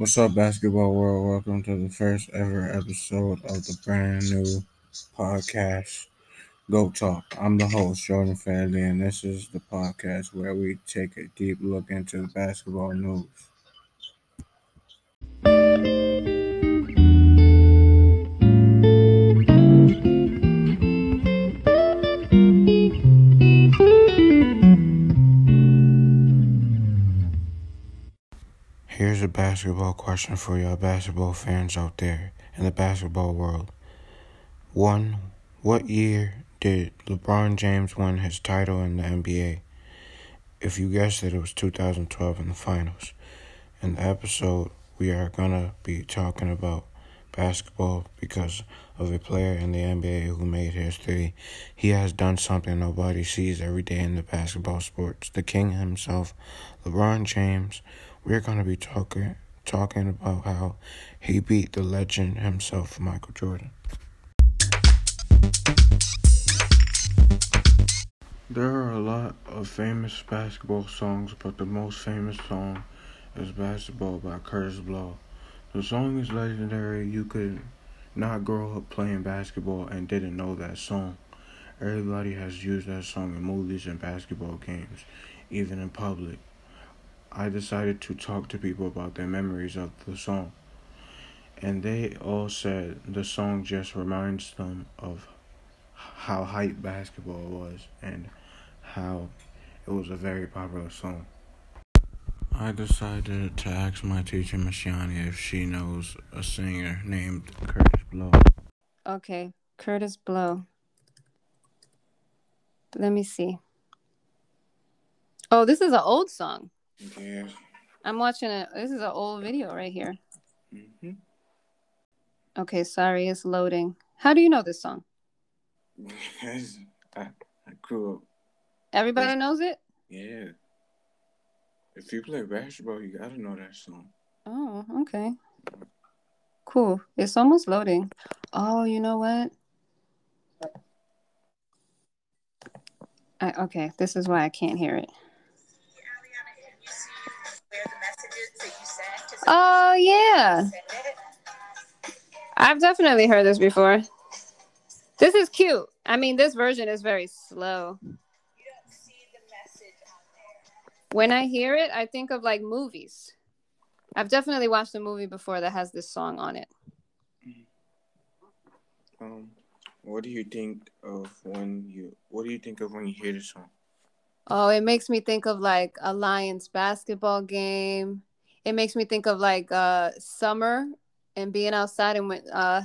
What's up, basketball world? Welcome to the first ever episode of the brand new podcast, GOAT Talk. I'm the host, Jordan Fadley, and this is the podcast where we take a deep look into the basketball news. Basketball question for y'all basketball fans out there in the basketball world. One, what year did LeBron James win his title in the NBA? If you guessed it, it was 2012 in the finals. In the episode, we are going to be talking about basketball because of a player in the NBA who made history. He has done something nobody sees every day in the basketball sports. The king himself, LeBron James. We're going to be talking talking about how he beat the legend himself, Michael Jordan. There are a lot of famous basketball songs, but the most famous song is Basketball by Kurtis Blow. The song is legendary. You could not grow up playing basketball and didn't know that song. Everybody has used that song in movies and basketball games, even in public. I decided to talk to people about their memories of the song. And they all said the song just reminds them of how hype basketball was and how it was a very popular song. I decided to ask my teacher, Michiani, if she knows a singer named Kurtis Blow. Okay, Kurtis Blow. Let me see. Oh, this is an old song. Yeah. I'm watching it. This is an old video right here. Mm-hmm. Okay, sorry, it's loading. How do you know this song? Because I, I grew up. Everybody knows it? Yeah. If you play basketball, you gotta know that song. Oh, okay. Cool. It's almost loading. Oh, you know what? I, okay, this is why I can't hear it. Oh, yeah. I've definitely heard this before. This is cute. I mean, this version is very slow. When I hear it, I think of like movies. I've definitely watched a movie before that has this song on it. Um, what do you think of when you? What do you think of when you hear the song? Oh, it makes me think of like a Lions basketball game. It makes me think of like uh summer and being outside and when uh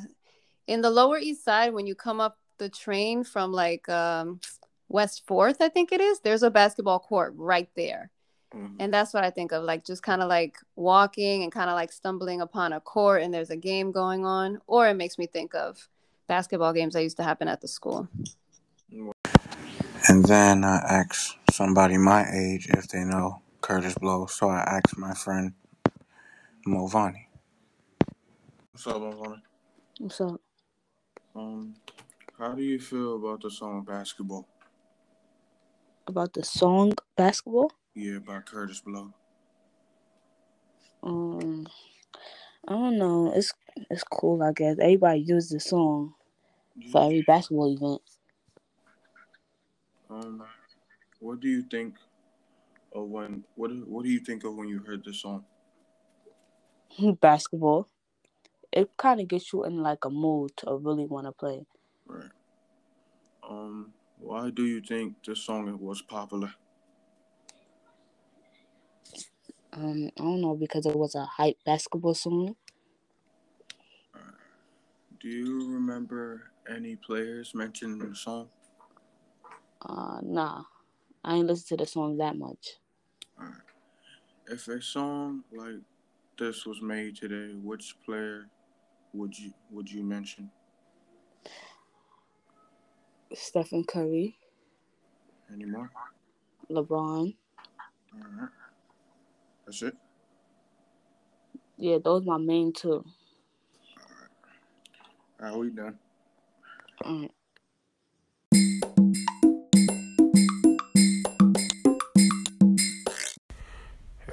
in the Lower East Side when you come up the train from like um West Fourth, I think it is. There's a basketball court right there. Mhm. And that's what I think of, like just kind of like walking and kind of like stumbling upon a court and there's a game going on. Or it makes me think of basketball games that used to happen at the school. And then I asked somebody my age if they know Kurtis Blow. So I asked my friend Movani. What's up, Movani? What's up? Um, how do you feel about the song "Basketball"? about the song basketball. Yeah, by Kurtis Blow. Um, I don't know. It's it's cool. I guess everybody uses the song for every basketball event. Um, what do you think of when? What What do you think of when you heard the song? basketball. It kind of gets you in like a mood to really want to play. Right. Um, why do you think this song was popular? Um, I don't know because it was a hype basketball song. Do you remember any players mentioned in the song? Uh, nah, I ain't listen to the song that much. Alright. If a song like this was made today, which player would you would you mention? Stephen Curry, Any more? LeBron. Alright. That's it. Yeah, those my main two. Alright, we done. Alright.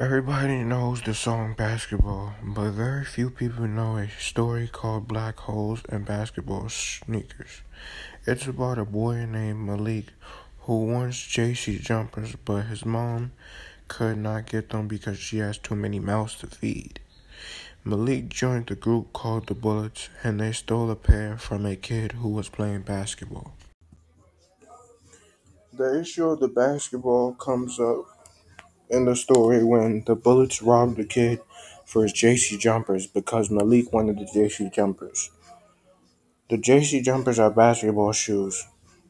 Everybody knows the song basketball, but very few people know a story called Black Holes and Basketball Sneakers. It's about a boy named Malik who wants JC jumpers, but his mom could not get them because she has too many mouths to feed. Malik joined the group called the Bullets and they stole a pair from a kid who was playing basketball. The issue of the basketball comes up in the story when the Bullets robbed the kid for his JC jumpers because Malik wanted the JC jumpers. The JC jumpers are basketball shoes.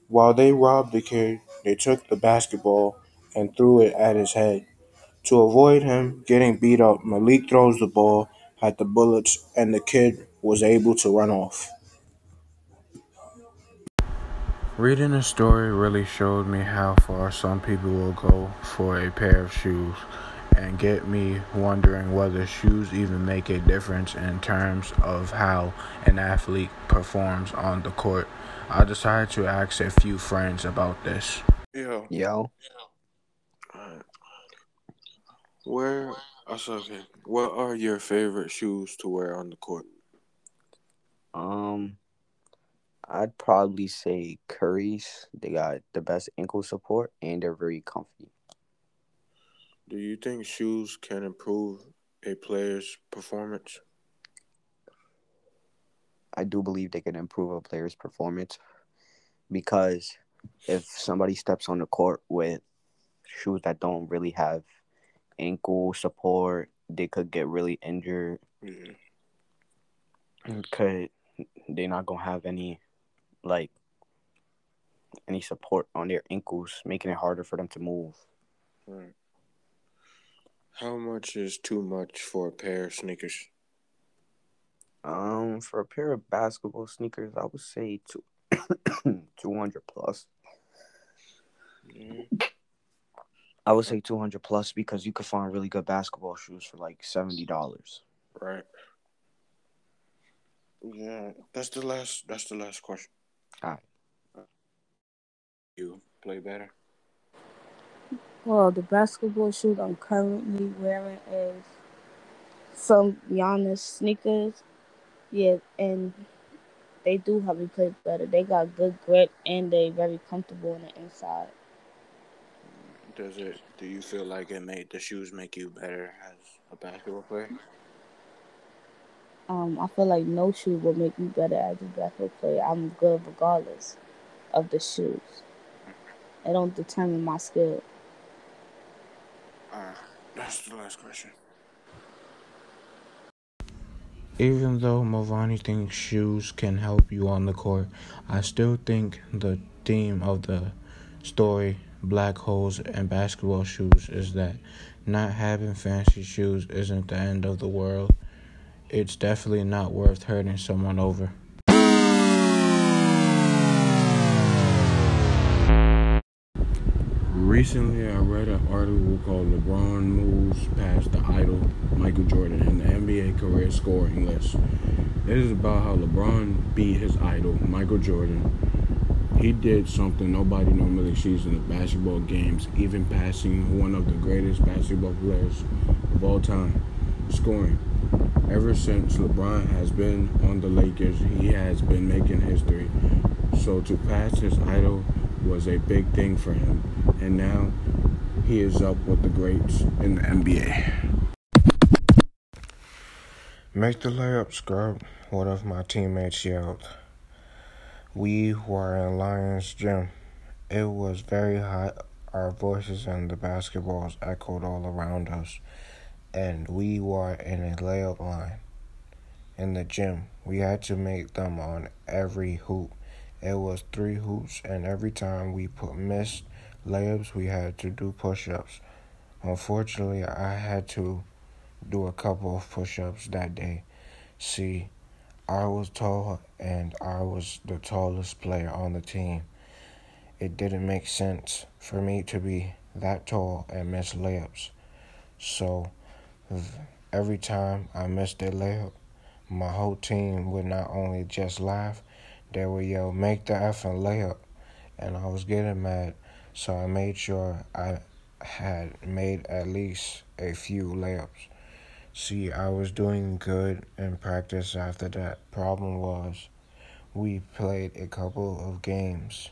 While they robbed the kid, they took the basketball and threw it at his head. To avoid him getting beat up, Malik throws the ball at the Bullets and the kid was able to run off. Reading the story really showed me how far some people will go for a pair of shoes and get me wondering whether shoes even make a difference in terms of how an athlete performs on the court. I decided to ask a few friends about this. Yo. Yo. Where okay. What are your favorite shoes to wear on the court? Um I'd probably say Curry's. They got the best ankle support and they're very comfy. Do you think shoes can improve a player's performance? I do believe they can improve a player's performance because if somebody steps on the court with shoes that don't really have ankle support, they could get really injured. Yeah. Could they're not gonna have any like any support on their ankles, making it harder for them to move. Right. How much is too much for a pair of sneakers? Um, for a pair of basketball sneakers, I would say two, 200 plus. Mm. I would say 200 plus because you could find really good basketball shoes for like $70. Right. Yeah, that's the last. That's the last question. Alright. You play better. Well, the basketball shoes I'm currently wearing is some Giannis sneakers. Yeah, and they do help me play better. They got good grip and they very comfortable on the inside. Does it? Do you feel like it made the shoes make you better as a basketball player? Um, I feel like no shoe will make me better as a basketball player. I'm good regardless of the shoes. It don't determine my skill. Alright, that's the last question. Even though Movani thinks shoes can help you on the court, I still think the theme of the story, Black Holes and Basketball Shoes, is that not having fancy shoes isn't the end of the world. It's definitely not worth hurting someone over. Recently, I read an article called LeBron Moves Past the Idol Michael Jordan in the NBA career scoring list. It is about how LeBron beat his idol, Michael Jordan. He did something nobody normally sees in the basketball games, even passing one of the greatest basketball players of all time, scoring. Ever since LeBron has been on the Lakers, he has been making history. So to pass his idol was a big thing for him, and now he is up with the greats in the NBA. Make the layup, scrub, one of my teammates yelled. We were in Lions Gym. It was very hot. Our voices and the basketballs echoed all around us, and we were in a layup line. In the gym, we had to make them on every hoop. It was three hoops, and every time we put missed layups, we had to do push ups. Unfortunately, I had to do a couple of push ups that day. See, I was tall and I was the tallest player on the team. It didn't make sense for me to be that tall and miss layups. So every time I missed a layup, my whole team would not only just laugh, they would yell, make the effing layup. And I was getting mad, so I made sure I had made at least a few layups. See, I was doing good in practice after that. Problem was, we played a couple of games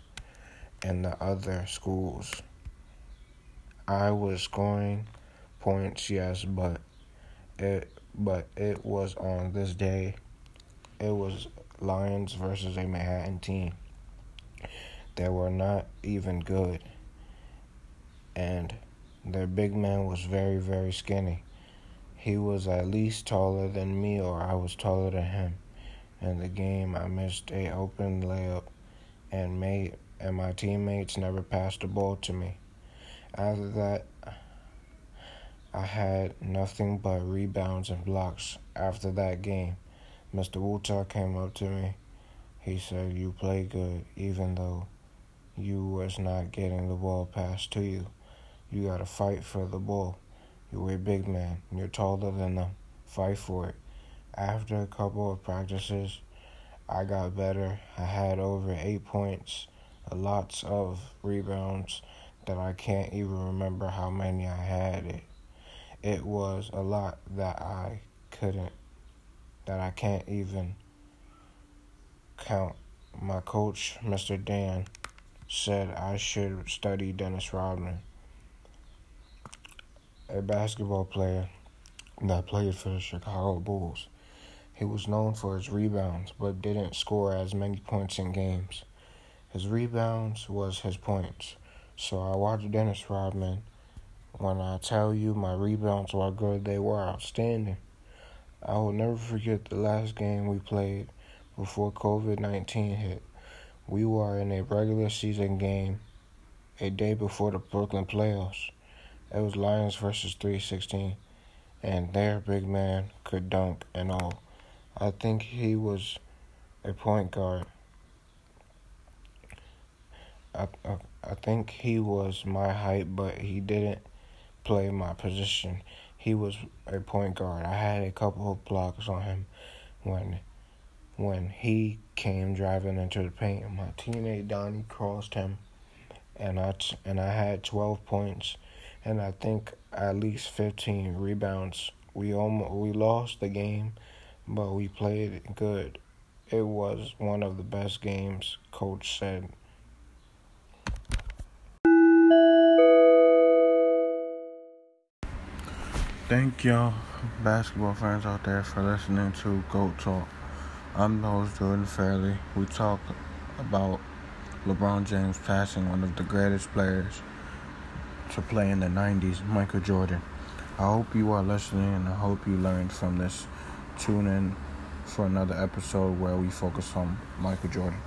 in the other schools. I was scoring points, yes, but it but it was on this day. It was Lions versus a Manhattan team. They were not even good. And their big man was very, very skinny. He was at least taller than me, or I was taller than him. In the game, I missed a open layup, and made and my teammates never passed the ball to me. After that, I had nothing but rebounds and blocks. After that game, Mr. Wutar came up to me. He said, "You play good, even though you was not getting the ball passed to you. You got to fight for the ball." You're a big man. You're taller than them. Fight for it. After a couple of practices, I got better. I had over eight points, a lots of rebounds that I can't even remember how many I had. It, it was a lot that I couldn't, that I can't even count. My coach, Mr. Dan, said I should study Dennis Rodman a basketball player that played for the Chicago Bulls. He was known for his rebounds, but didn't score as many points in games. His rebounds was his points. So I watched Dennis Rodman. When I tell you my rebounds were good, they were outstanding. I will never forget the last game we played before COVID 19 hit. We were in a regular season game a day before the Brooklyn playoffs. It was Lions versus 316, and their big man could dunk and all. I think he was a point guard. I, I, I think he was my height, but he didn't play my position. He was a point guard. I had a couple of blocks on him when when he came driving into the paint. My teammate Donnie crossed him, and I and I had 12 points and I think at least 15 rebounds. We almost we lost the game, but we played good. It was one of the best games, coach said. Thank y'all, basketball fans out there, for listening to GOAT Talk. I'm the host, Jordan Fairley. We talk about LeBron James passing one of the greatest players to play in the 90s, Michael Jordan. I hope you are listening and I hope you learned from this. Tune in for another episode where we focus on Michael Jordan.